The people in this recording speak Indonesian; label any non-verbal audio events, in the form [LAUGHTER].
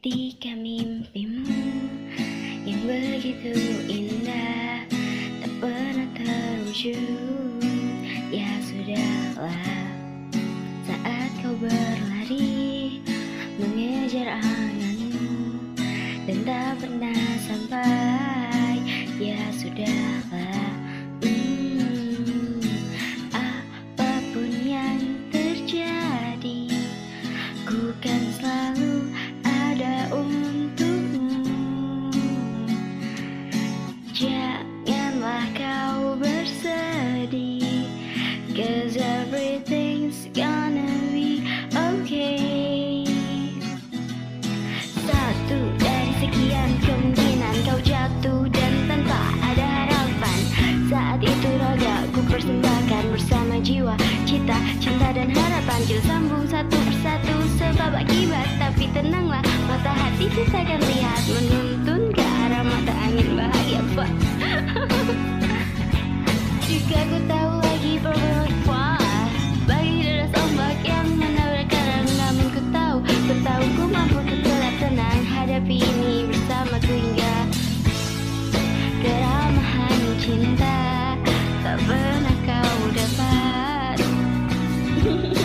ketika mimpimu yang begitu indah. Tak pernah terwujud ya sudahlah. Saat kau berlari mengejar anganmu dan tak pernah sampai. kecil sambung satu persatu sebab akibat. Tapi tenanglah mata hati sisakan lihat. Menuntun ke arah mata angin bahagia. Pak [LAUGHS] jika ku tahu lagi berbuat bagi deras ombak yang menabrak karang. Namun ku tahu ku tahu ku mampu tetap tenang. Hadapi ini bersama ku hingga keramahan cinta tak pernah kau dapat. [LAUGHS]